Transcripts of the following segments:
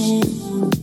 cool.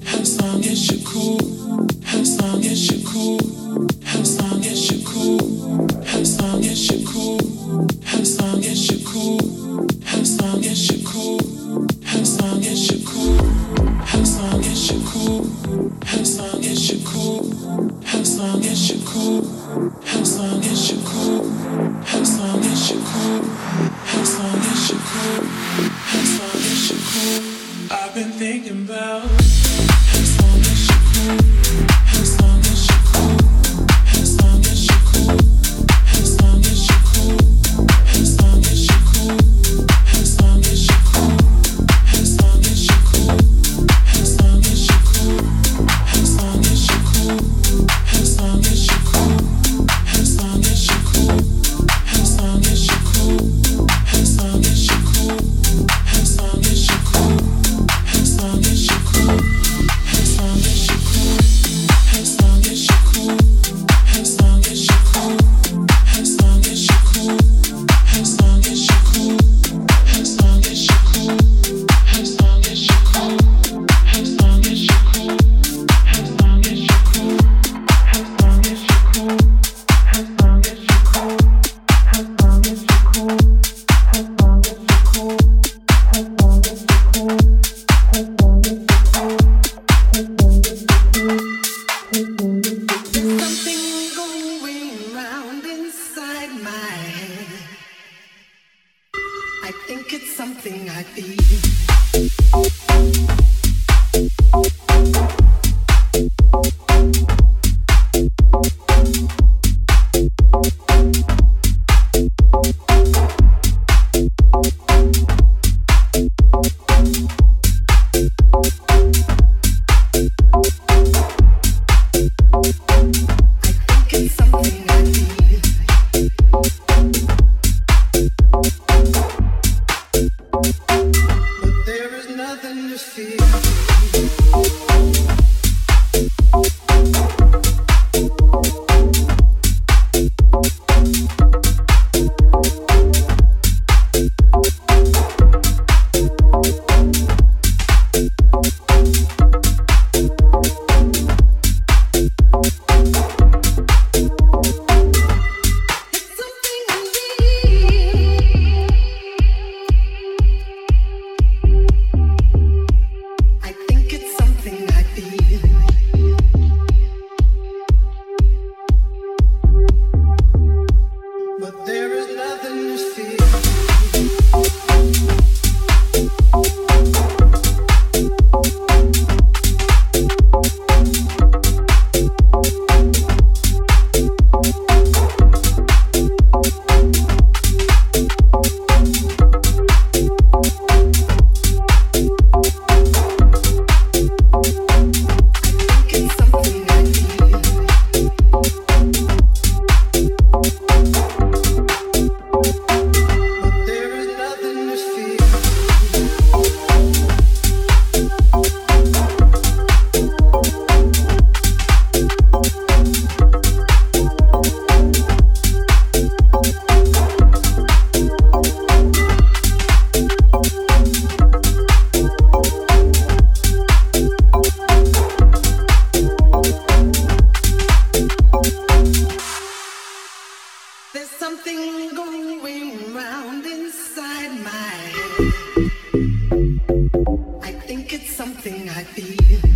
I think it's something I feel.